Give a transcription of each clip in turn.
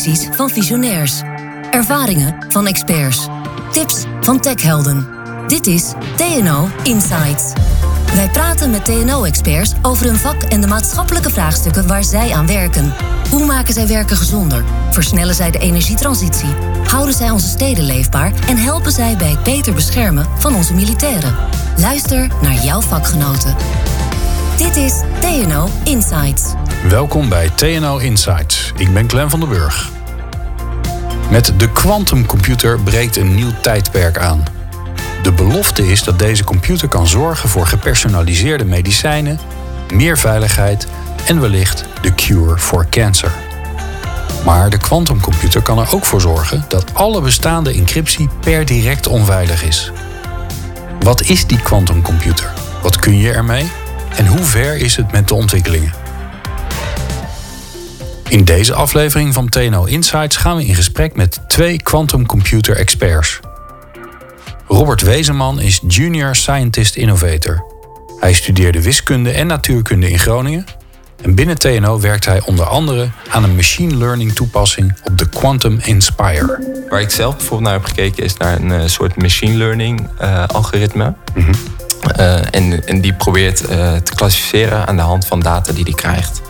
visies van visionairs. Ervaringen van experts. Tips van techhelden. Dit is TNO Insights. Wij praten met TNO-experts over hun vak en de maatschappelijke vraagstukken waar zij aan werken. Hoe maken zij werken gezonder? Versnellen zij de energietransitie? Houden zij onze steden leefbaar? En helpen zij bij het beter beschermen van onze militairen? Luister naar jouw vakgenoten. Dit is TNO Insights. Welkom bij TNO Insights. Ik ben Clem van der Burg. Met de quantumcomputer breekt een nieuw tijdperk aan. De belofte is dat deze computer kan zorgen voor gepersonaliseerde medicijnen, meer veiligheid en wellicht de cure voor cancer. Maar de quantumcomputer kan er ook voor zorgen dat alle bestaande encryptie per direct onveilig is. Wat is die quantumcomputer? Wat kun je ermee? En hoe ver is het met de ontwikkelingen? In deze aflevering van TNO Insights gaan we in gesprek met twee quantumcomputer experts. Robert Wezenman is Junior Scientist Innovator. Hij studeerde wiskunde en natuurkunde in Groningen. En binnen TNO werkt hij onder andere aan een machine learning toepassing op de Quantum Inspire. Waar ik zelf bijvoorbeeld naar heb gekeken is naar een uh, soort machine learning uh, algoritme. Mm -hmm. uh, en, en, die probeert te klassificeren aan de hand van data die hij krijgt.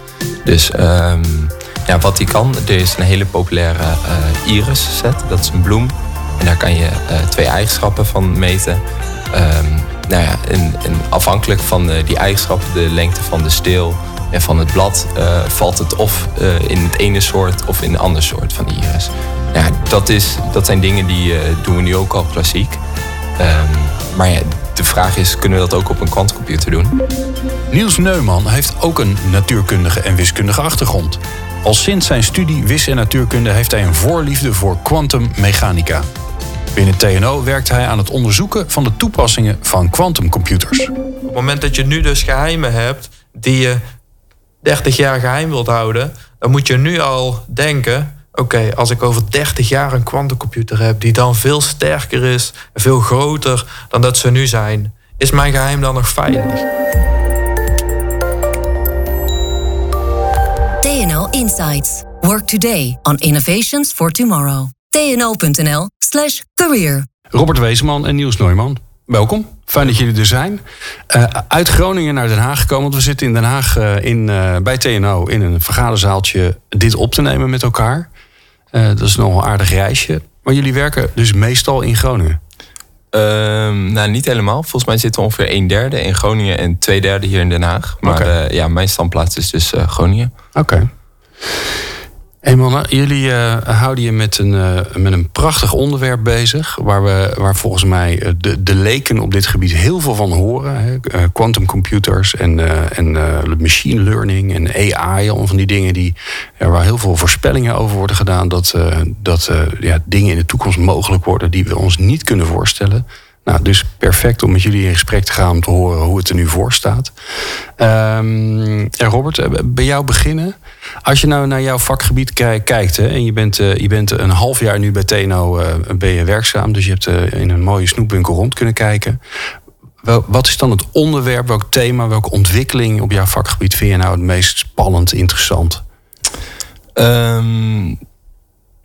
Dus um, wat hij kan, er is een hele populaire iris set, dat is een bloem. En daar kan je uh, twee eigenschappen van meten. Um, nou ja, afhankelijk van uh, die eigenschappen, de lengte van de steel en van het blad, uh, valt het of in het ene soort of in een ander soort van iris. Ja, dat, is, dat zijn dingen die doen we nu ook al klassiek. Um, maar ja, de vraag is, kunnen we dat ook op een kwantcomputer doen? Niels Neumann heeft ook een natuurkundige en wiskundige achtergrond. Al sinds zijn studie wis en natuurkunde heeft hij een voorliefde voor kwantummechanica. Binnen TNO werkt hij aan het onderzoeken van de toepassingen van quantumcomputers. Op het moment dat je nu dus geheimen hebt die je 30 jaar geheim wilt houden, dan moet je nu al denken: oké, als ik over 30 jaar een quantumcomputer heb die dan veel sterker is, veel groter dan dat ze nu zijn, is mijn geheim dan nog veilig? TNO Insights. Work today on innovations for tomorrow tno.nl slash career. Robert Wezenman en Niels Neumann, welkom. Fijn dat jullie er zijn. Uh, uit Groningen naar Den Haag gekomen, want we zitten in Den Haag uh, in, uh, bij TNO in een vergaderzaaltje dit op te nemen met elkaar. dat is nog een aardig reisje. Maar jullie werken dus meestal in Groningen? Um, nou, niet helemaal. Volgens mij zitten we ongeveer een derde in Groningen en twee derde hier in Den Haag. Maar okay. ja, mijn standplaats is dus Groningen. Oké. Okay. Hey mannen, jullie uh, houden je met een, uh, met een prachtig onderwerp bezig. Waar, we, waar volgens mij eh, de, de leken op dit gebied heel veel van horen. Hè? Quantum computers en, en machine learning en AI. Al van die dingen die, waar heel veel voorspellingen over worden gedaan. Dat, dat ja, dingen in de toekomst mogelijk worden die we ons niet kunnen voorstellen. Nou, dus perfect om met jullie in gesprek te gaan om te horen hoe het er nu voor staat. Um, en Robert, bij jou beginnen. Als je nou naar jouw vakgebied kijkt hè, en je bent, uh, je bent een half jaar nu bij TNO uh, ben je werkzaam, dus je hebt in een mooie snoepwinkel rond kunnen kijken. Wel, wat is dan het onderwerp, welk thema, welke ontwikkeling op jouw vakgebied vind je nou het meest spannend, interessant? Um,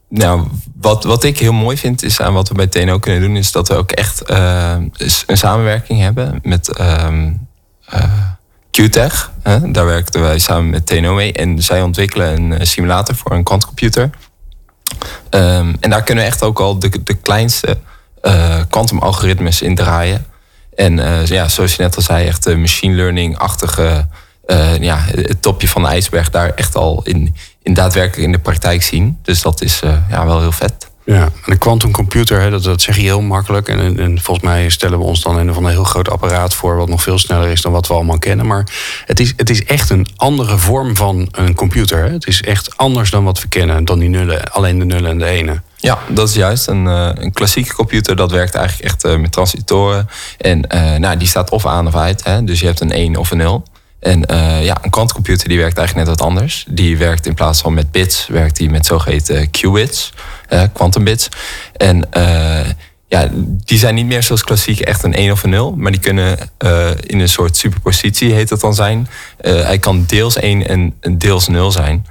nou, wat, wat ik heel mooi vind is aan wat we bij TNO kunnen doen, is dat we ook echt een samenwerking hebben met. Um, QTech. Hè? Daar werkten wij samen met TNO mee. En zij ontwikkelen een eh, simulator voor een kwantcomputer. Um, en daar kunnen we echt ook al de, de kleinste kwantumalgoritmes uh, in draaien. En ja, zoals je net al zei, echt de machine learning-achtige... Ja, het topje van de ijsberg daar echt al in, in daadwerkelijk in de praktijk zien. Dus dat is ja, wel heel vet. Ja, en een quantumcomputer, dat, dat zeg je heel makkelijk. En, en, volgens mij stellen we ons dan een van een heel groot apparaat voor... wat nog veel sneller is dan wat we allemaal kennen. Maar het is, het is echt een andere vorm van een computer. Hè? Het is echt anders dan wat we kennen, dan die nullen, alleen de nullen en de ene. Ja, dat is juist. Een, uh, een klassieke computer dat werkt eigenlijk echt uh, met transitoren. En uh, nou, die staat of aan of uit. Hè? Dus je hebt een 1 of een 0. En ja, een kwantcomputer die werkt eigenlijk net wat anders. Die werkt in plaats van met bits, werkt die met zogeheten qubits quantum bits. En uh, ja, die zijn niet meer zoals klassiek echt een 1 of een 0. Maar die kunnen uh, in een soort superpositie, heet dat dan zijn. Uh, hij kan deels 1 en deels 0 zijn.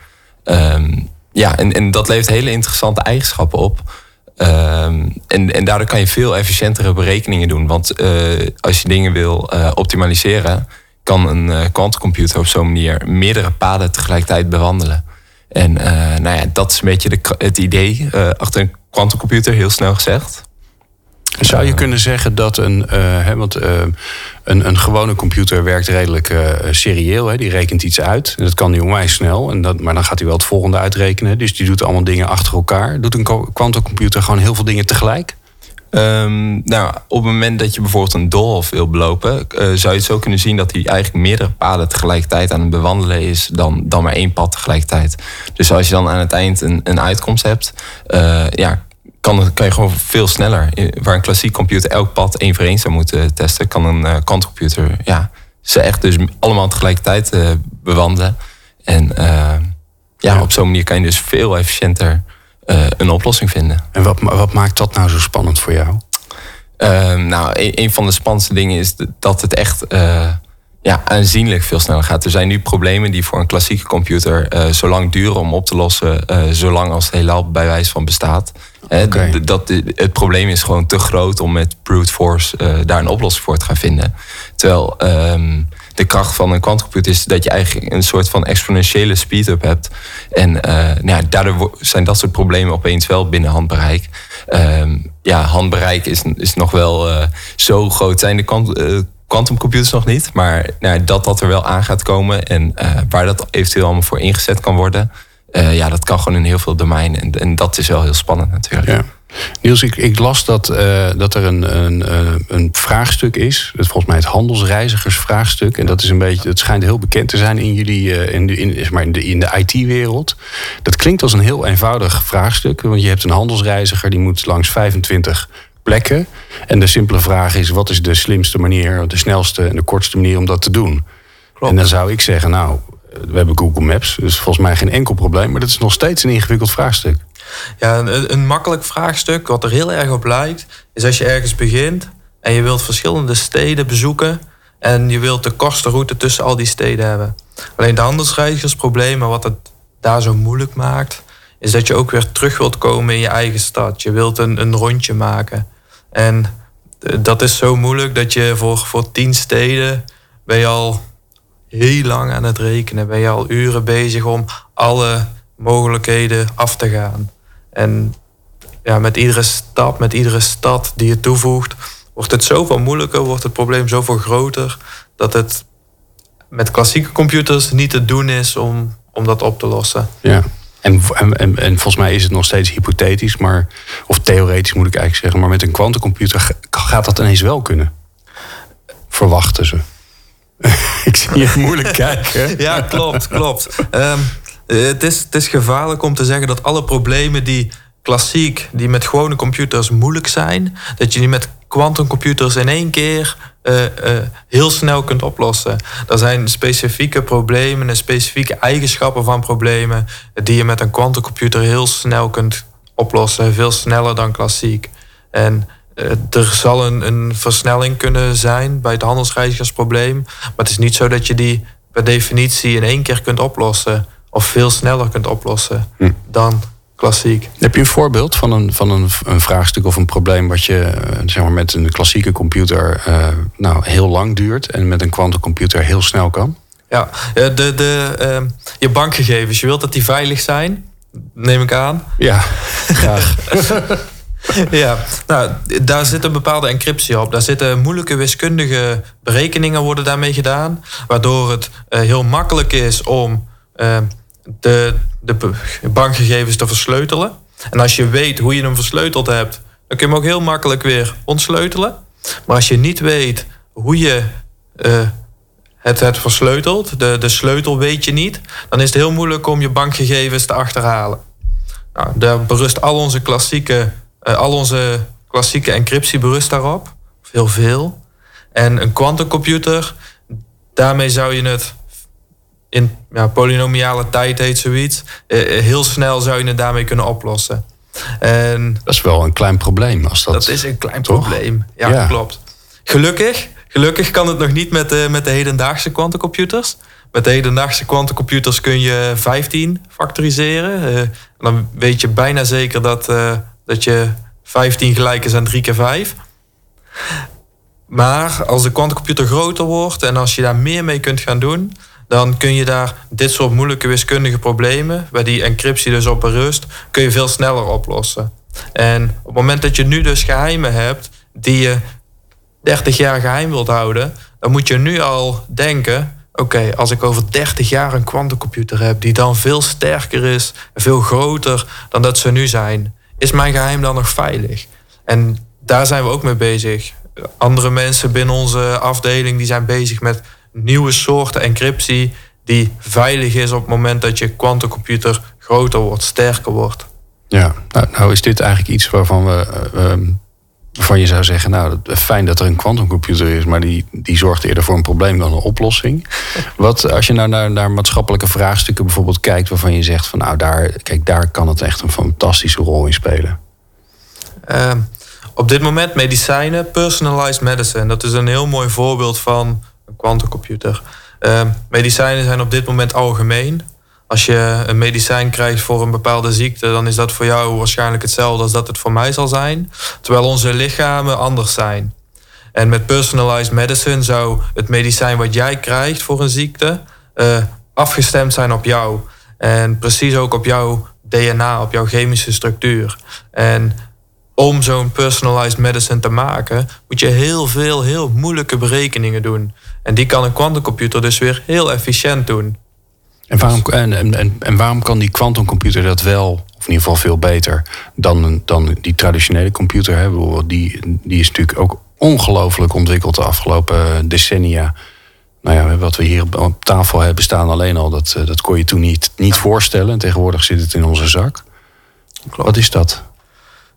Um, ja, en, en dat levert hele interessante eigenschappen op. Ehm, en, en daardoor kan je veel efficiëntere berekeningen doen. Want eh, als je dingen wil uh, optimaliseren, kan een quantumcomputer op zo'n manier meerdere paden tegelijkertijd bewandelen. En nou ja, dat is een beetje de, het idee achter een quantumcomputer, heel snel gezegd. Zou je kunnen zeggen dat een, uh, want, uh, een, een gewone computer werkt redelijk uh, serieel. Die rekent iets uit. En dat kan hij onwijs snel. En dat, maar dan gaat hij wel het volgende uitrekenen. Dus die doet allemaal dingen achter elkaar. Doet een quantumcomputer gewoon heel veel dingen tegelijk? Um, nou, op het moment dat je bijvoorbeeld een doolhof wil belopen, zou je het zo kunnen zien dat hij eigenlijk meerdere paden tegelijkertijd aan het bewandelen is dan, dan maar één pad tegelijkertijd. Dus als je dan aan het eind een, een uitkomst hebt, ja, kan, kan je gewoon veel sneller. Waar een klassiek computer elk pad één voor één zou moeten testen, kan een uh, kwantcomputer ja, ze echt dus allemaal tegelijkertijd bewandelen. En ja, op zo'n manier kan je dus veel efficiënter een oplossing vinden. En wat, wat maakt dat nou zo spannend voor jou? Ehm, nou, een, een, van de spannendste dingen is dat het echt ja, aanzienlijk veel sneller gaat. Er zijn nu problemen die voor een klassieke computer zo lang duren om op te lossen, zolang als het heelal bij wijze van bestaat. Dat, het probleem is gewoon te groot om met brute force daar een oplossing voor te gaan vinden. Terwijl um, de kracht van een quantumcomputer is dat je eigenlijk een soort van exponentiële speed-up hebt. En uh, nou ja, daardoor zijn dat soort problemen opeens wel binnen handbereik. Um, ja, handbereik is, is nog wel uh, zo groot zijn de quantumcomputers nog niet. Maar nou, dat dat er wel aan gaat komen en waar dat eventueel allemaal voor ingezet kan worden. Ja, dat kan gewoon in heel veel domeinen. En, en dat is wel heel spannend natuurlijk. Ja. Niels, ik, ik las dat, uh, dat er een, een, uh, een vraagstuk is. Volgens mij het handelsreizigersvraagstuk. En dat is een beetje, het schijnt heel bekend te zijn in jullie, in de, in, maar in de, in de IT-wereld. Dat klinkt als een heel eenvoudig vraagstuk. Want je hebt een handelsreiziger die moet langs 25 plekken. En de simpele vraag is: wat is de slimste manier, de snelste en de kortste manier om dat te doen? Klopt. En dan zou ik zeggen, nou, we hebben Google Maps, dus volgens mij geen enkel probleem. Maar dat is nog steeds een ingewikkeld vraagstuk. Ja, een, makkelijk vraagstuk, wat er heel erg op lijkt, is als je ergens begint en je wilt verschillende steden bezoeken en je wilt de kortste route tussen al die steden hebben. Alleen de handelsreizigersproblemen, wat het daar zo moeilijk maakt, is dat je ook weer terug wilt komen in je eigen stad. Je wilt een, een rondje maken. En eh, dat is zo moeilijk dat je voor, voor tien steden ben je al heel lang aan het rekenen. Ben je al uren bezig om alle mogelijkheden af te gaan. En ja, met iedere stap, met iedere stad die je toevoegt, wordt het zoveel moeilijker, wordt het probleem zoveel groter, dat het met klassieke computers niet te doen is om, om dat op te lossen. Ja. En, en, en, volgens mij is het nog steeds hypothetisch, maar, of theoretisch moet ik eigenlijk zeggen, maar met een kwantumcomputer gaat dat ineens wel kunnen. Verwachten ze. ik zie je moeilijk kijken. ja, klopt, klopt. Um, het, is, het is gevaarlijk om te zeggen dat alle problemen die klassiek, die met gewone computers moeilijk zijn, dat je die met quantumcomputers in één keer uh, uh, heel snel kunt oplossen. Er zijn specifieke problemen en specifieke eigenschappen van problemen die je met een quantumcomputer heel snel kunt oplossen, veel sneller dan klassiek. En eh, er zal een, een, versnelling kunnen zijn bij het handelsreizigersprobleem. Maar het is niet zo dat je die per definitie in één keer kunt oplossen. Of veel sneller kunt oplossen hm. dan klassiek. Heb je een voorbeeld van een, van een, een vraagstuk of een probleem wat je eh, zeg maar, met een klassieke computer uh, nou, heel lang duurt en met een quantumcomputer heel snel kan? Ja, de, de, uh, je bankgegevens, je wilt dat die veilig zijn, neem ik aan. Ja, graag. ja, nou, daar zit een bepaalde encryptie op. Daar zitten moeilijke wiskundige berekeningen worden daarmee gedaan. Waardoor het uh, heel makkelijk is om uh, de, de bankgegevens te versleutelen. En als je weet hoe je hem versleuteld hebt, dan kun je hem ook heel makkelijk weer ontsleutelen. Maar als je niet weet hoe je uh, het, het versleutelt, de, de sleutel weet je niet, dan is het heel moeilijk om je bankgegevens te achterhalen. Nou, daar berust al onze klassieke uh, al onze klassieke encryptie berust daarop. Of heel veel. En een quantumcomputer, daarmee zou je het in ja, polynomiale tijd heet zoiets. Uh, heel snel zou je het daarmee kunnen oplossen. En dat is wel een klein probleem. Als dat, dat is een klein probleem. Ja, ja, klopt. Gelukkig, gelukkig kan het nog niet met de, met de hedendaagse quantumcomputers. met hedendaagse kwantumcomputers kun je 15 factoriseren. Uh, dan weet je bijna zeker dat, uh, dat je 15 gelijk is aan 3 keer 5. Maar als de kwantumcomputer groter wordt en als je daar meer mee kunt gaan doen, dan kun je daar dit soort moeilijke wiskundige problemen, waar die encryptie dus op berust, kun je veel sneller oplossen. En op het moment dat je nu dus geheimen hebt die je 30 jaar geheim wilt houden, dan moet je nu al denken: oké, als ik over 30 jaar een kwantumcomputer heb die dan veel sterker is, veel groter dan dat ze nu zijn, is mijn geheim dan nog veilig? En daar zijn we ook mee bezig. Andere mensen binnen onze afdeling die zijn bezig met nieuwe soorten encryptie die veilig is op het moment dat je kwantumcomputer groter wordt, sterker wordt. Ja, nou, nou is dit eigenlijk iets waarvan we uh, waarvan je zou zeggen, nou, fijn dat er een kwantumcomputer is, maar die, die zorgt eerder voor een probleem dan een oplossing. Wat als je nou naar, naar maatschappelijke vraagstukken bijvoorbeeld kijkt, waarvan je zegt van nou, daar, kijk, daar kan het echt een fantastische rol in spelen. Ehm, op dit moment medicijnen, personalized medicine, dat is een heel mooi voorbeeld van kwantumcomputer. Ehm, medicijnen zijn op dit moment algemeen. Als je een medicijn krijgt voor een bepaalde ziekte, dan is dat voor jou waarschijnlijk hetzelfde als dat het voor mij zal zijn. Terwijl onze lichamen anders zijn. En met personalized medicine zou het medicijn wat jij krijgt voor een ziekte uh, afgestemd zijn op jou. En precies ook op jouw DNA, op jouw chemische structuur. En om zo'n personalized medicine te maken, moet je heel veel, heel moeilijke berekeningen doen. En die kan een quantumcomputer dus weer heel efficiënt doen. En waarom, en, en, en waarom kan die quantumcomputer dat wel, of in ieder geval veel beter, dan, dan die traditionele computer? Hè? Die, die is natuurlijk ook ongelooflijk ontwikkeld de afgelopen decennia. Nou ja, wat we hier op tafel hebben staan alleen al, dat, dat kon je toen niet, niet voorstellen. tegenwoordig zit het in onze zak. Wat is dat?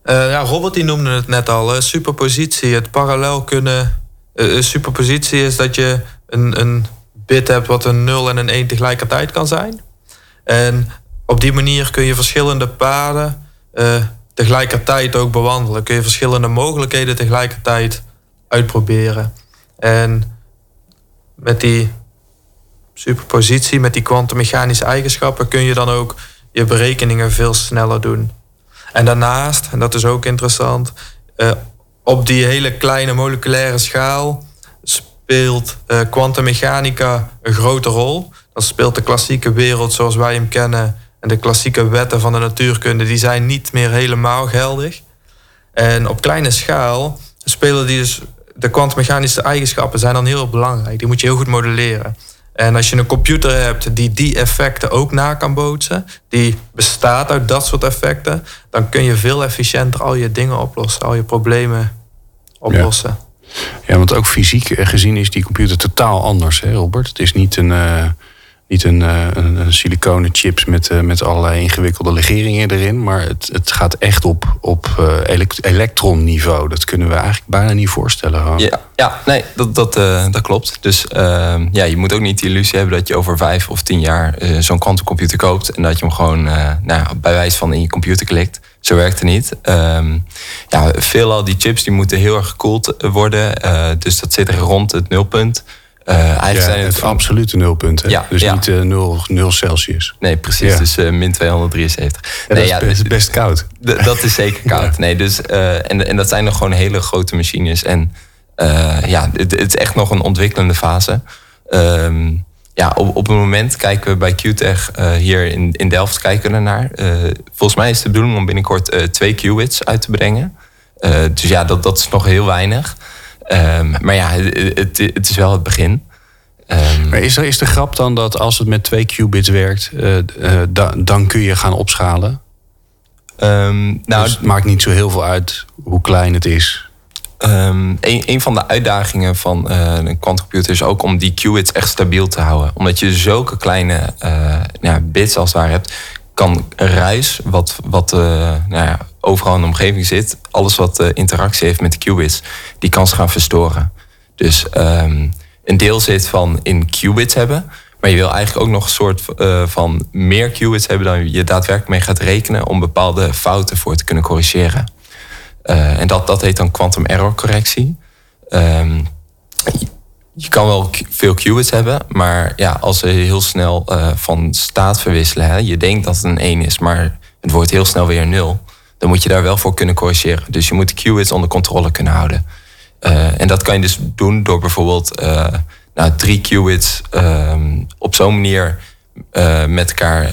Uh, ja, Robert die noemde het net al, superpositie. Het parallel kunnen. Uh, superpositie is dat je een, een bit hebt wat een 0 en een 1 tegelijkertijd kan zijn. En op die manier kun je verschillende paden tegelijkertijd ook bewandelen. Kun je verschillende mogelijkheden tegelijkertijd uitproberen. En met die superpositie, met die kwantummechanische eigenschappen, kun je dan ook je berekeningen veel sneller doen. En daarnaast, en dat is ook interessant, uh, op die hele kleine moleculaire schaal speelt uh, kwantummechanica een grote rol. Dan speelt de klassieke wereld zoals wij hem kennen en de klassieke wetten van de natuurkunde, die zijn niet meer helemaal geldig. En op kleine schaal spelen die dus de kwantummechanische eigenschappen zijn dan heel belangrijk. Die moet je heel goed modelleren. En als je een computer hebt die die effecten ook na kan bootsen, die bestaat uit dat soort effecten, dan kun je veel efficiënter al je dingen oplossen, al je problemen oplossen. Ja, want ook fysiek gezien is die computer totaal anders, hè Robert? Het is niet een, uh, niet een, uh, een, een siliconen chips met, uh, met allerlei ingewikkelde legeringen erin. Maar het, het gaat echt op, op elekt elektronniveau. Dat kunnen we eigenlijk bijna niet voorstellen. Ja, ja, nee, dat, dat, dat klopt. Dus ehm, ja, je moet ook niet de illusie hebben dat je over vijf of tien jaar zo'n kwantumcomputer koopt. En dat je hem gewoon nou, bij wijze van in je computer klikt. Zo werkt het niet. Um, ja, veelal die chips die moeten heel erg gekoeld worden. Dus dat zit er rond het nulpunt. Eigenlijk zijn het, het absolute nulpunt. Hè? Ja, dus ja. niet uh, 0, 0 Celsius. Nee, precies. Ja. Dus uh, min 273. Ja, nee, dat is best, best koud. Dat is zeker koud. Nee, dus, en, en dat zijn nog gewoon hele grote machines. En ja, het, het, is echt nog een ontwikkelende fase. Um, ja, op, op het moment kijken we bij QTech uh, hier in, in Delft kijken we ernaar. Uh, volgens mij is de bedoeling om binnenkort uh, twee qubits uit te brengen. dus ja, dat, dat is nog heel weinig. Um, maar ja, het, het, is wel het begin. Um, maar is er is de grap dan dat als het met twee qubits werkt, da, dan kun je gaan opschalen? Um, nou, dus het maakt niet zo heel veel uit hoe klein het is. Um, een, een, van de uitdagingen van uh, een quantumcomputer is ook om die qubits echt stabiel te houden. Omdat je zulke kleine uh, ja, bits als het ware hebt, kan ruis, wat, wat uh, nou ja, overal in de omgeving zit, alles wat interactie heeft met qubits, die kan ze gaan verstoren. Dus um, een deel zit van in qubits hebben, maar je wil eigenlijk ook nog een soort van meer qubits hebben dan je daadwerkelijk mee gaat rekenen om bepaalde fouten voor te kunnen corrigeren. Uh, en dat, dat heet dan quantum error correctie. Um, je kan wel veel qubits hebben, maar ja, als ze heel snel van staat verwisselen, je denkt dat het een 1 is, maar het wordt heel snel weer een 0, dan moet je daar wel voor kunnen corrigeren. Dus je moet de qubits onder controle kunnen houden. Uh, en dat kan je dus doen door bijvoorbeeld uh, nou, drie qubits ehm, op zo'n manier met elkaar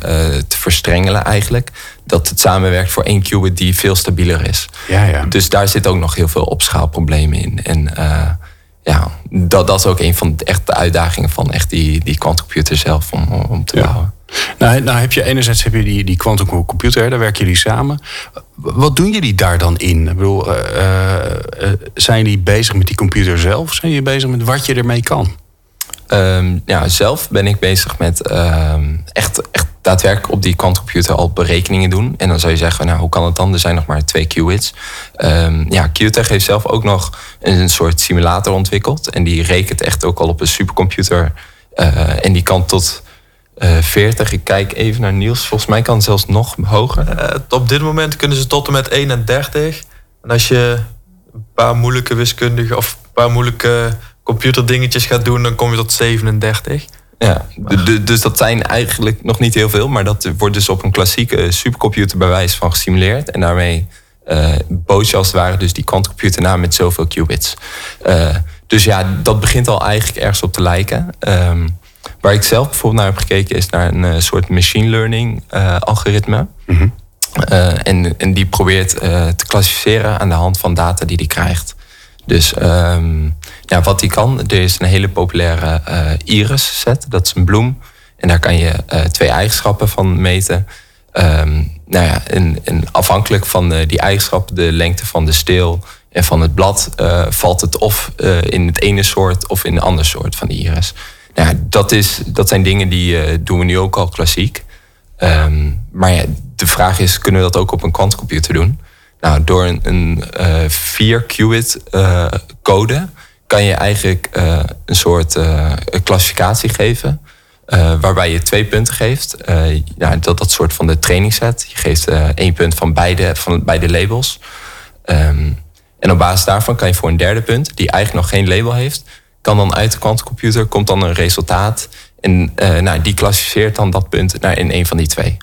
te verstrengelen eigenlijk. Dat het samenwerkt voor één qubit die veel stabieler is. Ja, ja. Dus daar zit ook nog heel veel opschaalproblemen in. En ja, dat, dat is ook een van de echte uitdagingen van echt die, die quantumcomputer zelf om, om te bouwen. Nou, nou heb je enerzijds heb je die, die quantumcomputer, daar werken jullie samen. Wat doen jullie daar dan in? Ik bedoel, uh, uh, zijn jullie bezig met die computer zelf? Zijn jullie bezig met wat je ermee kan? Um, ja, zelf ben ik bezig met uh, echt, echt daadwerkelijk op die quantumcomputer al berekeningen doen. En dan zou je zeggen, nou, hoe kan het dan? Er zijn nog maar twee qubits. Um, ja, QTech heeft zelf ook nog een soort simulator ontwikkeld. En die rekent echt ook al op een supercomputer. En die kan tot uh, 40. Ik kijk even naar Niels. Volgens mij kan het zelfs nog hoger. Uh, op dit moment kunnen ze tot en met 31. En als je een paar moeilijke wiskundige of een paar moeilijke computerdingetjes gaat doen, dan kom je tot 37. Ja, dus dat zijn eigenlijk nog niet heel veel, maar dat wordt dus op een klassieke supercomputer bij wijze van gesimuleerd. En daarmee uh, bood je als het ware dus die quantumcomputer na met zoveel qubits. Uh, dus ja, dat begint al eigenlijk ergens op te lijken. Um, waar ik zelf bijvoorbeeld naar heb gekeken is naar een uh, soort machine learning algoritme. Mm -hmm. en, en die probeert te klassificeren aan de hand van data die die krijgt. Dus um, ja, wat die kan, er is een hele populaire iris set, dat is een bloem. En daar kan je twee eigenschappen van meten. Um, nou ja, en, en afhankelijk van de, die eigenschappen, de lengte van de steel en van het blad, uh, valt het of in het ene soort of in een ander soort van de iris. Nou ja, dat, is, dat zijn dingen die doen we nu ook al klassiek. Um, maar ja, de vraag is, kunnen we dat ook op een kwantcomputer doen? Nou, door een, een uh, 4 qubit uh, code kan je eigenlijk een soort klassificatie geven. waarbij je twee punten geeft. ja, dat, dat soort van de trainingsset. Je geeft één punt van beide, van beide labels. Um, en op basis daarvan kan je voor een derde punt, die eigenlijk nog geen label heeft, kan dan uit de kwantumcomputer komt dan een resultaat. En nou, die klassificeert dan dat punt naar in een van die twee.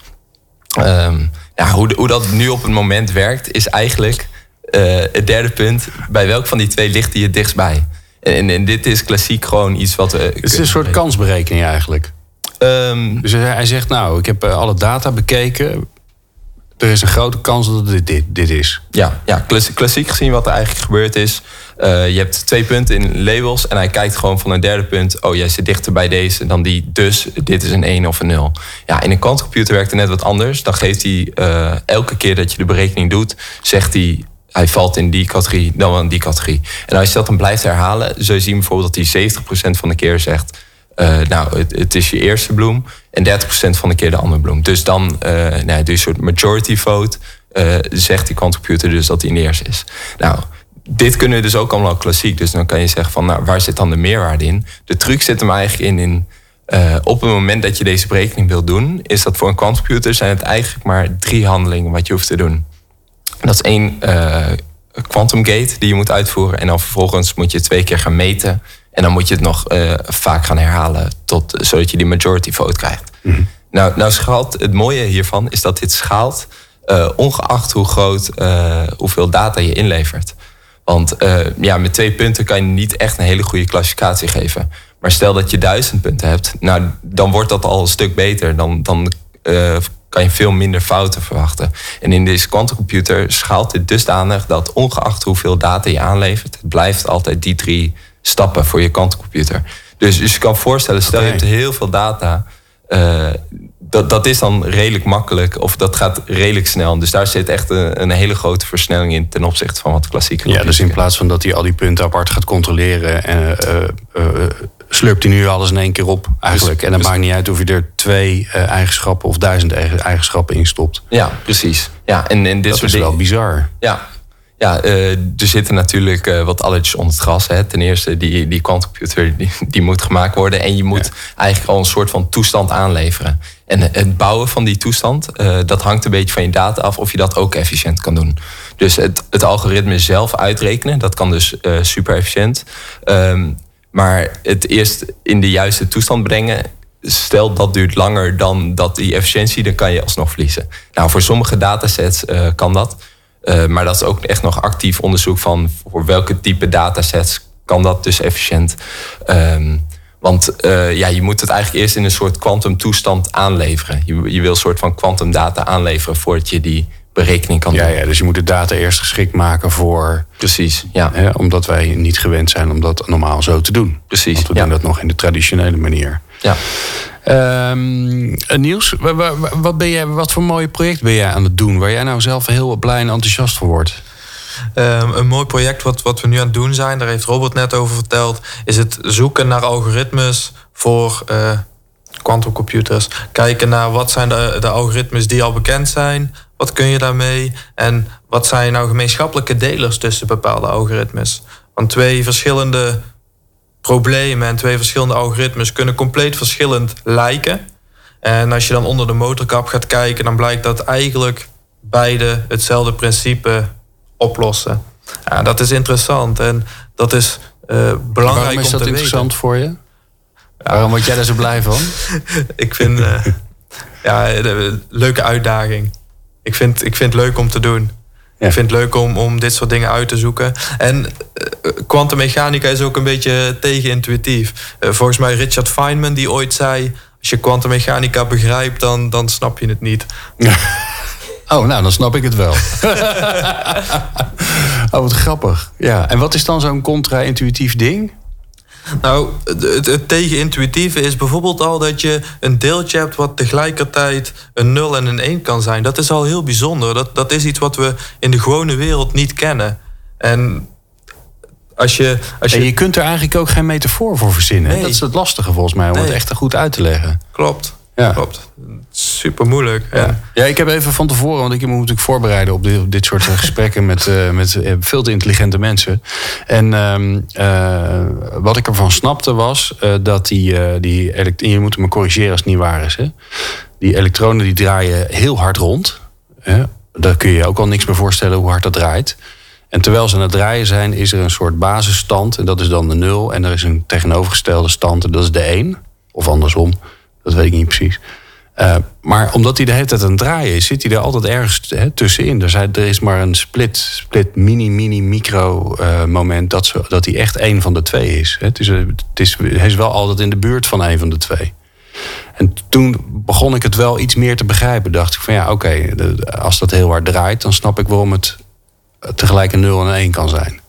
Um, ja, hoe, hoe dat nu op het moment werkt, is eigenlijk uh, het derde punt. Bij welk van die twee ligt die het dichtstbij? En, en, dit is klassiek gewoon iets wat. Het is een soort kansberekening eigenlijk. Um, dus hij zegt, nou, ik heb alle data bekeken. Er is een grote kans dat het dit, dit, is. Ja, ja klassiek gezien wat er eigenlijk gebeurd is. Uh, je hebt twee punten in labels en hij kijkt gewoon van een derde punt. Oh, jij zit dichter bij deze dan die. Dus dit is een 1 of een 0. Ja, in een kwantcomputer werkt het net wat anders. Dan geeft hij uh, elke keer dat je de berekening doet, zegt hij. Hij valt in die categorie, dan in die categorie. En als je dat dan blijft herhalen, zul je zien bijvoorbeeld dat hij 70% van de keer zegt. Uh, nou, het, is je eerste bloem. En 30% van de keer de andere bloem. Dus dan uh, nou, je een soort majority vote. Uh, zegt die kwantcomputer dus dat hij in eerste is. Nou, dit kunnen we dus ook allemaal klassiek. Dus dan kan je zeggen van, nou, waar zit dan de meerwaarde in? De truc zit hem eigenlijk in, in op het moment dat je deze berekening wilt doen, is dat voor een quantcomputer zijn het eigenlijk maar drie handelingen wat je hoeft te doen. Dat is één quantum gate die je moet uitvoeren en dan vervolgens moet je twee keer gaan meten en dan moet je het nog uh, vaak gaan herhalen tot, zodat je die majority vote krijgt. Mm -hmm. Nou, nou schaalt, het mooie hiervan is dat dit schaalt ongeacht hoe groot, hoeveel data je inlevert. Want ja, met twee punten kan je niet echt een hele goede klassificatie geven. Maar stel dat je duizend punten hebt, nou, dan wordt dat al een stuk beter. Dan, dan kan je veel minder fouten verwachten. En in deze quantumcomputer schaalt dit dusdanig dat ongeacht hoeveel data je aanlevert, het blijft altijd die drie stappen voor je quantumcomputer. Dus, dus je kan voorstellen, stel okay. je hebt heel veel data. Uh, dat, dat is dan redelijk makkelijk of dat gaat redelijk snel. Dus daar zit echt een, een hele grote versnelling in ten opzichte van wat klassieke. Ja, dus in plaats van dat hij al die punten apart gaat controleren, en, uh, uh, slurpt hij nu alles in één keer op eigenlijk. Dus, en dan dus, maakt niet uit of je er twee eigenschappen of duizend eigenschappen in stopt. Ja, precies. Ja, en, en dit dat soort is wel bizar. Ja, ja, uh, er zitten natuurlijk uh, wat alletjes onder het gras. Hè. Ten eerste, die, die quantumcomputer die, die moet gemaakt worden. En je moet ja. eigenlijk al een soort van toestand aanleveren. En het bouwen van die toestand, uh, dat hangt een beetje van je data af of je dat ook efficiënt kan doen. Dus het, het algoritme zelf uitrekenen, dat kan dus super efficiënt. Um, Maar het eerst in de juiste toestand brengen, stel dat duurt langer dan dat die efficiëntie, dan kan je alsnog verliezen. Nou, voor sommige datasets uh, kan dat. Uh, maar dat is ook echt nog actief onderzoek van voor welke type datasets kan dat dus efficiënt. Um, want uh, ja, je moet het eigenlijk eerst in een soort quantum toestand aanleveren. Je, je wil een soort van quantum data aanleveren voordat je die berekening kan ja, doen. Ja, dus je moet de data eerst geschikt maken voor... Precies, ja. Hè, omdat wij niet gewend zijn om dat normaal zo te doen. Precies, Want we ja. doen dat nog in de traditionele manier. Ja. Um, Niels, wat, ben jij, wat voor mooie project ben jij aan het doen... waar jij nou zelf heel blij en enthousiast voor wordt? Um, een mooi project wat, wat we nu aan het doen zijn, daar heeft Robert net over verteld, is het zoeken naar algoritmes voor uh, quantumcomputers. Kijken naar wat zijn de, de algoritmes die al bekend zijn, wat kun je daarmee en wat zijn nou gemeenschappelijke delers tussen bepaalde algoritmes. Want twee verschillende problemen en twee verschillende algoritmes kunnen compleet verschillend lijken. En als je dan onder de motorkap gaat kijken, dan blijkt dat eigenlijk beide hetzelfde principe oplossen. Ja, dat is interessant en dat is uh, belangrijk Waarom is om dat te interessant weten. voor je? Ja. Waarom word jij daar zo blij van? ik vind uh, ja, een leuke uitdaging. Ik vind, ik vind het leuk om te doen. Ik vind het leuk om, om dit soort dingen uit te zoeken. En kwantummechanica uh, is ook een beetje tegenintuïtief. Uh, volgens mij Richard Feynman die ooit zei... als je kwantummechanica begrijpt, dan, dan snap je het niet. Oh, nou, dan snap ik het wel. oh, wat grappig. Ja, en wat is dan zo'n contra-intuïtief ding? Nou, het, het tegenintuïtieve is bijvoorbeeld al dat je een deeltje hebt wat tegelijkertijd een 0 en een 1 kan zijn. Dat is al heel bijzonder. Dat, dat is iets wat we in de gewone wereld niet kennen. En als je, als je... En je kunt er eigenlijk ook geen metafoor voor verzinnen. Nee. Dat is het lastige volgens mij, om nee. het echt goed uit te leggen. Klopt. Ja. Klopt. Super moeilijk. Ja. Ja. ik heb even van tevoren, want ik moet natuurlijk voorbereiden op dit, op dit soort gesprekken met, uh, met uh, veel te intelligente mensen. En um, uh, wat ik ervan snapte was dat die, die je moet me corrigeren als het niet waar is. Hè? Die elektronen die draaien heel hard rond. Hè? Daar kun je je ook al niks meer voorstellen hoe hard dat draait. En terwijl ze aan het draaien zijn, is er een soort basisstand. En dat is dan de nul. En er is een tegenovergestelde stand. En dat is de 1. Of andersom. Dat weet ik niet precies. Uh, maar omdat hij de hele tijd aan het draaien is, zit hij er altijd ergens hè, tussenin. Er, er is maar een split, split mini, mini, micro uh, moment dat, ze, dat hij echt één van de twee is. Het is, het is. Hij is wel altijd in de buurt van één van de twee. En toen begon ik het wel iets meer te begrijpen. Dacht ik van ja, oké, okay, als dat heel hard draait, dan snap ik waarom het tegelijk een 0 en een 1 kan zijn.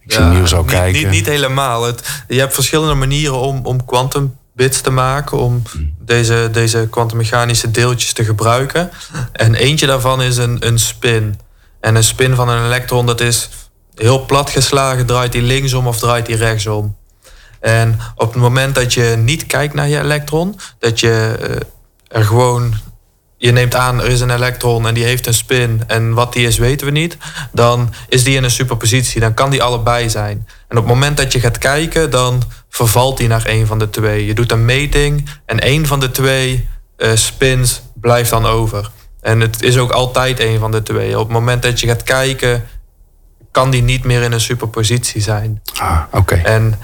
Ik zie ja, Niels al niet, kijken. Niet, niet helemaal. Het, je hebt verschillende manieren om, om quantum bits te maken om deze, deze kwantummechanische deeltjes te gebruiken. En eentje daarvan is een, een spin. En een spin van een elektron, dat is heel plat geslagen, draait die linksom of draait die rechtsom. En op het moment dat je niet kijkt naar je elektron, dat je uh, er gewoon. Je neemt aan, er is een elektron en die heeft een spin. En wat die is, weten we niet. Dan is die in een superpositie. Dan kan die allebei zijn. En op het moment dat je gaat kijken, dan vervalt die naar een van de twee. Je doet een meting en één van de twee uh, spins blijft dan over. En het is ook altijd een van de twee. Op het moment dat je gaat kijken, kan die niet meer in een superpositie zijn. Ah, oké. Okay. En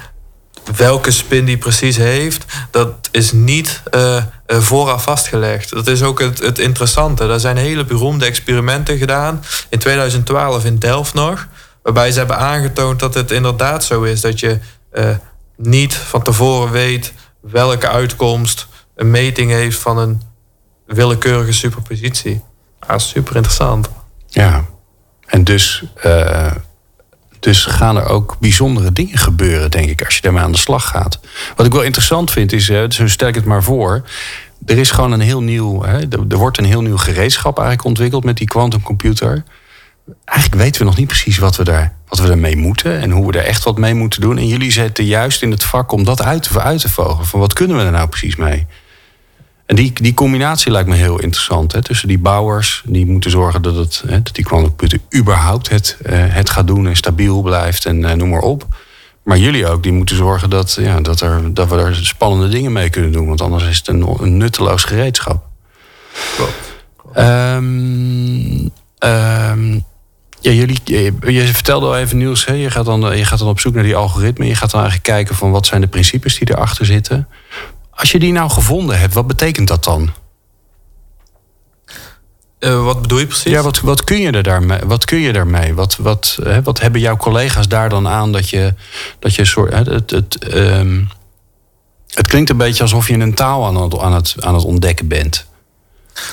welke spin die precies heeft, dat is niet uh, vooraf vastgelegd. Dat is ook het, het interessante. Er zijn hele beroemde experimenten gedaan. In 2012 in Delft nog. Waarbij ze hebben aangetoond dat het inderdaad zo is. Dat je uh, niet van tevoren weet welke uitkomst een meting heeft van een willekeurige superpositie. Ah, super interessant. Ja, en dus, uh, dus gaan er ook bijzondere dingen gebeuren, denk ik, als je daarmee aan de slag gaat. Wat ik wel interessant vind is, zo stel ik het maar voor. Er is gewoon een heel nieuw, hè, er wordt een heel nieuw gereedschap eigenlijk ontwikkeld met die quantumcomputer. Eigenlijk weten we nog niet precies wat we, daar, wat we ermee moeten en hoe we er echt wat mee moeten doen. En jullie zitten juist in het vak om dat uit te, uit te vogelen. Van wat kunnen we er nou precies mee? En die, die combinatie lijkt me heel interessant. Hè? Tussen die bouwers, die moeten zorgen dat, het, hè, dat die quantumcomputer überhaupt het, uh, het gaat doen en stabiel blijft en uh, noem maar op. Maar jullie ook, die moeten zorgen dat, ja, dat, er, dat we er spannende dingen mee kunnen doen. Want anders is het een, een nutteloos gereedschap. Klopt. Um, um, Ja, jullie, je, je vertelde al even nieuws. Hè? Je, gaat dan, je gaat dan op zoek naar die algoritmen. Je gaat dan eigenlijk kijken van wat zijn de principes die erachter zitten. Als je die nou gevonden hebt, wat betekent dat dan? Uh, wat bedoel je precies? Ja, wat, wat kun je er daarmee? Wat kun je daarmee? Wat, wat, hè, wat hebben jouw collega's daar dan aan dat je, dat je soort. Hè, het, het, um, het klinkt een beetje alsof je een taal aan het, aan het, aan het ontdekken bent.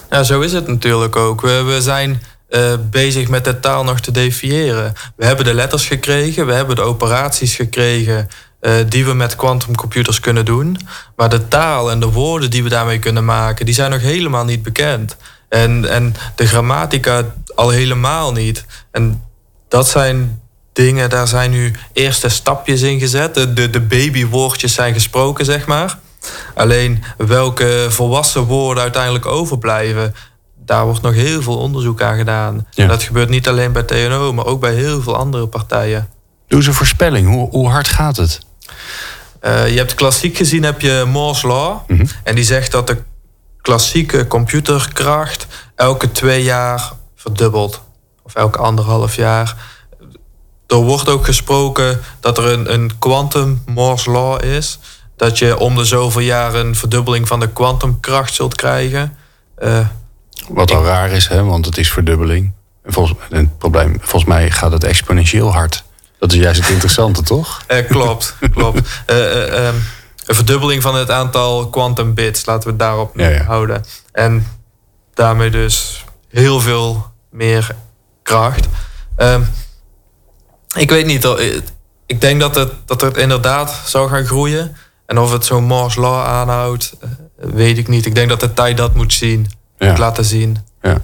Ja, zo is het natuurlijk ook. We, we zijn uh, bezig met de taal nog te definiëren. We hebben de letters gekregen, we hebben de operaties gekregen uh, die we met quantumcomputers kunnen doen. Maar de taal en de woorden die we daarmee kunnen maken, die zijn nog helemaal niet bekend. En, en de grammatica al helemaal niet. En dat zijn dingen, daar zijn nu eerste stapjes in gezet. De, de, de babywoordjes zijn gesproken, zeg maar. Alleen welke volwassen woorden uiteindelijk overblijven, daar wordt nog heel veel onderzoek aan gedaan. Dat gebeurt niet alleen bij TNO, maar ook bij heel veel andere partijen. Doe eens een voorspelling. Hoe, hoe hard gaat het? Uh, je hebt klassiek gezien heb je Moore's Law. Mhm. En die zegt dat de klassieke computerkracht elke twee jaar verdubbelt. Of elke anderhalf jaar. Er wordt ook gesproken dat er een, een quantum Moore's Law is. Dat je om de zoveel jaar een verdubbeling van de kwantumkracht zult krijgen. Uh, Wat al raar is, hè? want het is verdubbeling. Volgens, het probleem, volgens mij gaat het exponentieel hard. Dat is juist het interessante, toch? Uh, klopt, klopt. Uh, um, een verdubbeling van het aantal quantum bits, laten we het daarop houden. En daarmee dus heel veel meer kracht. Um, ik weet niet, ik denk dat het, dat het inderdaad zou gaan groeien. En of het zo'n Moore's Law aanhoudt, eh, weet ik niet. Ik denk dat de tijd dat moet zien, moet laten zien. Ja.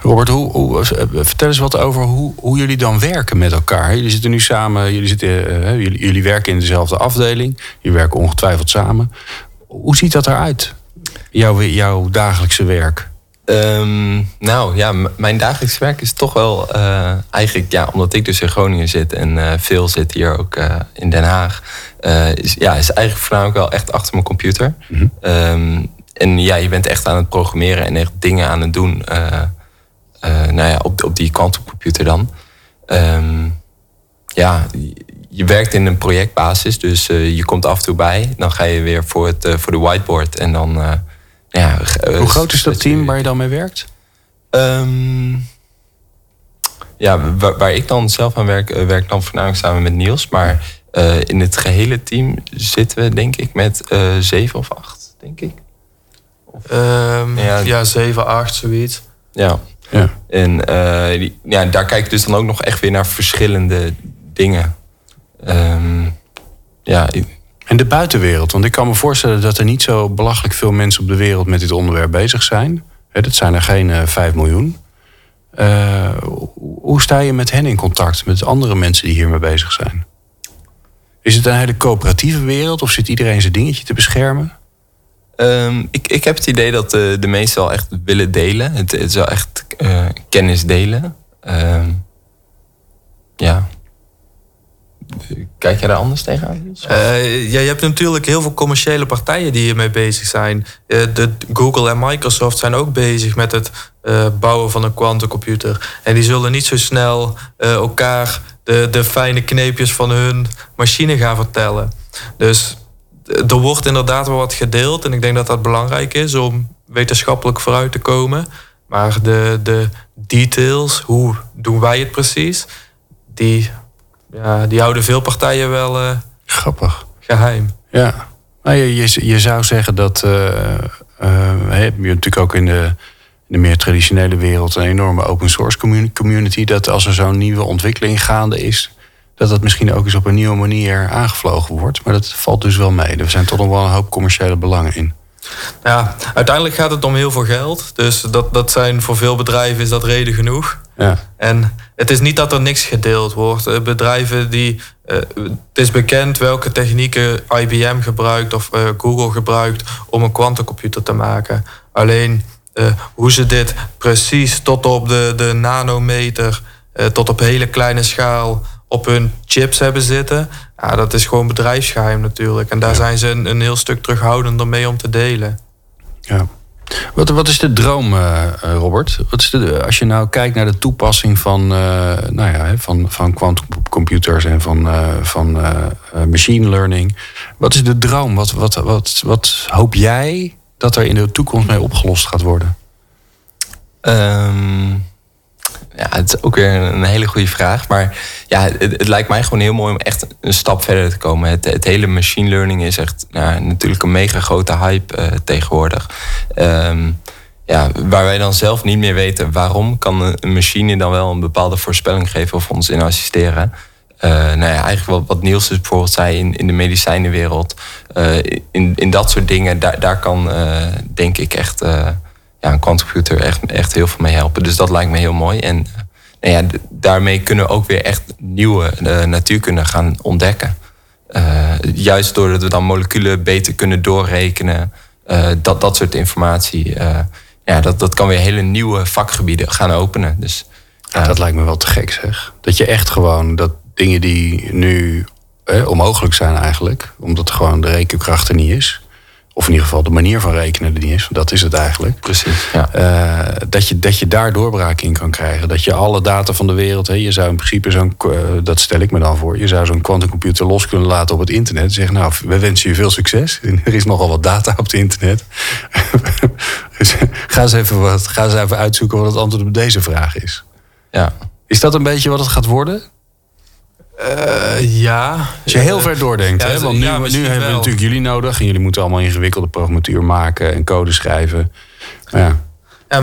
Robert, hoe, hoe, eh, vertel eens wat over hoe, hoe jullie dan werken met elkaar. Jullie zitten nu samen, jullie, zitten, uh, jullie, jullie werken in dezelfde afdeling. Jullie werken ongetwijfeld samen. Hoe ziet dat eruit, jouw, jouw dagelijkse werk? Um, nou ja, mijn dagelijks werk is toch wel uh, eigenlijk, ja, omdat ik dus in Groningen zit en uh, veel zit hier ook uh, in Den Haag, is, ja, is eigenlijk voornamelijk wel echt achter mijn computer. Mm -hmm. um, en ja, je bent echt aan het programmeren en echt dingen aan het doen. nou ja, op, op die quantumcomputer dan. Um, ja, je werkt in een projectbasis, dus je komt af en toe bij. Dan ga je weer voor, het, voor de whiteboard en dan ja, Hoe eh, groot is dat team waar je dan mee werkt? Um, ja, waar, waar, ik dan zelf aan werk, werk dan voornamelijk samen met Niels. Maar in het gehele team zitten we denk ik met zeven of acht, denk ik. Um, ja, ja, zeven, acht, zoiets. Ja. ja. En die, ja, daar kijk ik dus dan ook nog echt weer naar verschillende dingen. Um, ja, en de buitenwereld, want ik kan me voorstellen dat er niet zo belachelijk veel mensen op de wereld met dit onderwerp bezig zijn. dat zijn er geen uh, eh, 5 miljoen. Uh, hoe sta je met hen in contact, met andere mensen die hiermee bezig zijn? Is het een hele coöperatieve wereld of zit iedereen zijn dingetje te beschermen? Um, ik, ik heb het idee dat de, de meesten wel echt willen delen. Het, het is wel echt uh, kennis delen. Um, ja. Kijk jij daar anders tegenaan? Uh, ja, je hebt natuurlijk heel veel commerciële partijen die hiermee bezig zijn. Uh, de Google en Microsoft zijn ook bezig met het bouwen van een quantumcomputer. En die zullen niet zo snel elkaar de, de fijne kneepjes van hun machine gaan vertellen. Dus er wordt inderdaad wel wat gedeeld. En ik denk dat dat belangrijk is om wetenschappelijk vooruit te komen. Maar de, de details, hoe doen wij het precies, die ja, die houden veel partijen wel uh, Grappig. geheim. Ja. Nou, je, je, je, zou zeggen dat. Uh, uh, je natuurlijk ook in de, in de meer traditionele wereld een enorme open source community. Dat als er zo'n nieuwe ontwikkeling gaande is, dat dat misschien ook eens op een nieuwe manier aangevlogen wordt. Maar dat valt dus wel mee. Er zijn toch nog wel een hoop commerciële belangen in. Ja, uiteindelijk gaat het om heel veel geld. Dus dat, dat zijn voor veel bedrijven is dat reden genoeg. Ja. En het is niet dat er niks gedeeld wordt. Eh, bedrijven die. Uh, het is bekend welke technieken IBM gebruikt of uh, Google gebruikt om een quantumcomputer te maken. Alleen uh, hoe ze dit precies tot op de, de nanometer, tot op hele kleine schaal op hun chips hebben zitten. Ja, dat is gewoon bedrijfsgeheim natuurlijk. En daar zijn ze een, een heel stuk terughoudender mee om te delen. Ja. Wat, wat is de droom, uh, Robert? Wat is de, als je nou kijkt naar de toepassing van, uh, nou ja, van, van quantumcomputers en van, uh, van machine learning. Wat is de droom? Wat, wat, wat, wat hoop jij dat er in de toekomst mee opgelost gaat worden? Um, ja, het is ook weer een hele goede vraag. Maar ja, het, lijkt mij gewoon heel mooi om echt een stap verder te komen. Het, hele machine learning is echt nou, natuurlijk een mega grote hype uh, tegenwoordig. Um, ja, waar wij dan zelf niet meer weten waarom, kan een machine dan wel een bepaalde voorspelling geven of ons in assisteren. Uh, nou ja, eigenlijk wat, wat Niels dus bijvoorbeeld zei in, in de medicijnenwereld. Uh, in, in dat soort dingen, daar, daar kan denk ik echt ja, een quantumcomputer echt, echt heel veel mee helpen. Dus dat lijkt me heel mooi. En nou ja, daarmee kunnen we ook weer echt nieuwe uh, natuurkunde gaan ontdekken. Uh, juist doordat we dan moleculen beter kunnen doorrekenen. Dat, dat soort informatie. ja, dat, dat kan weer hele nieuwe vakgebieden gaan openen. Dus, dat lijkt me wel te gek zeg. Dat je echt gewoon dat dingen die nu onmogelijk zijn eigenlijk. Omdat gewoon de rekenkracht er niet is of in ieder geval de manier van rekenen er niet is. Dat is het eigenlijk. Precies. Ja. Uh, dat, je, dat je daar doorbraak in kan krijgen. Dat je alle data van de wereld. Hè, je zou in principe zo'n. Uh, dat stel ik me dan voor. Je zou zo'n quantumcomputer los kunnen laten op het internet. En zeggen: Nou, we wensen je veel succes. Er is nogal wat data op het internet. dus ga, eens even wat, ga eens even uitzoeken wat het antwoord op deze vraag is. Ja. Is dat een beetje wat het gaat worden? Uh, ja. Als je heel ver doordenkt, ja, hè? want nu, ja, nu hebben we natuurlijk jullie nodig. En jullie moeten allemaal ingewikkelde programmatuur maken en code schrijven. Ja. Ja,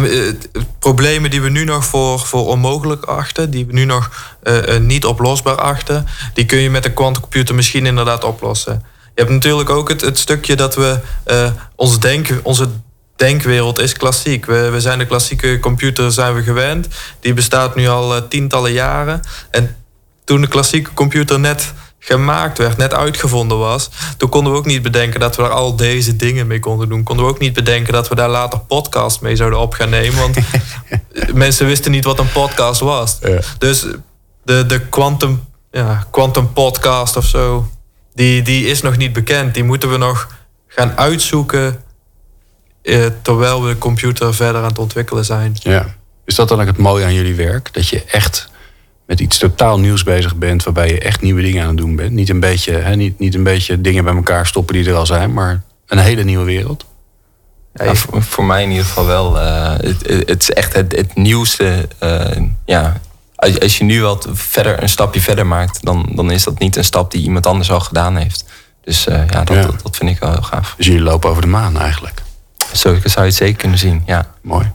problemen die we nu nog voor, voor onmogelijk achten, die we nu nog uh, niet oplosbaar achten, die kun je met een quantumcomputer misschien inderdaad oplossen. Je hebt natuurlijk ook het, het stukje dat we uh, ons denken, onze denkwereld is klassiek. We, we zijn de klassieke computer zijn we gewend. Die bestaat nu al uh, tientallen jaren. En toen de klassieke computer net gemaakt werd, net uitgevonden was, toen konden we ook niet bedenken dat we er al deze dingen mee konden doen. Konden we ook niet bedenken dat we daar later podcast mee zouden op gaan nemen. Want mensen wisten niet wat een podcast was. Ja. Dus de, de quantum, ja, quantum podcast of zo, die, die is nog niet bekend. Die moeten we nog gaan uitzoeken eh, terwijl we de computer verder aan het ontwikkelen zijn. Ja. Is dat dan ook het mooie aan jullie werk? Dat je echt met iets totaal nieuws bezig bent, waarbij je echt nieuwe dingen aan het doen bent. Niet een beetje, hè, niet, niet een beetje dingen bij elkaar stoppen die er al zijn, maar een hele nieuwe wereld. Ja, voor, voor, mij in ieder geval wel. Uh, het, het, is echt het, het nieuwste. Uh, ja, als, als, je nu wat verder, een stapje verder maakt, dan, dan is dat niet een stap die iemand anders al gedaan heeft. Dus uh, ja, dat, ja. Dat, dat, vind ik wel heel gaaf. Dus jullie lopen over de maan eigenlijk? Zo zou je het zeker kunnen zien, ja. Mooi.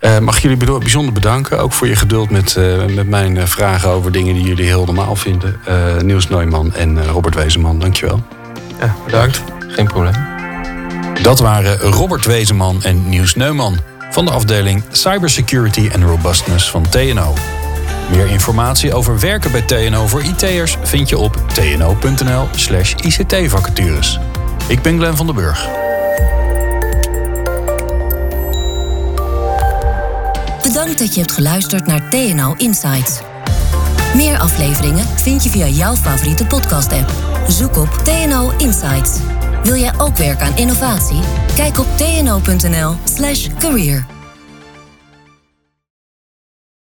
Uh, mag jullie bijzonder bedanken, ook voor je geduld met, uh, met mijn uh, vragen over dingen die jullie heel normaal vinden. Niels Neumann en Robert Wezenman, dankjewel. Ja, bedankt. Geen probleem. Dat waren Robert Wezenman en Niels Neumann van de afdeling Cybersecurity en Robustness van TNO. Meer informatie over werken bij TNO voor IT'ers vind je op tno.nl/slash ICT-vacatures. Ik ben Glenn van den Burg. Bedankt dat je hebt geluisterd naar TNO Insights. Meer afleveringen vind je via jouw favoriete podcast-app. Zoek op TNO Insights. Wil jij ook werken aan innovatie? Kijk op tno.nl/career.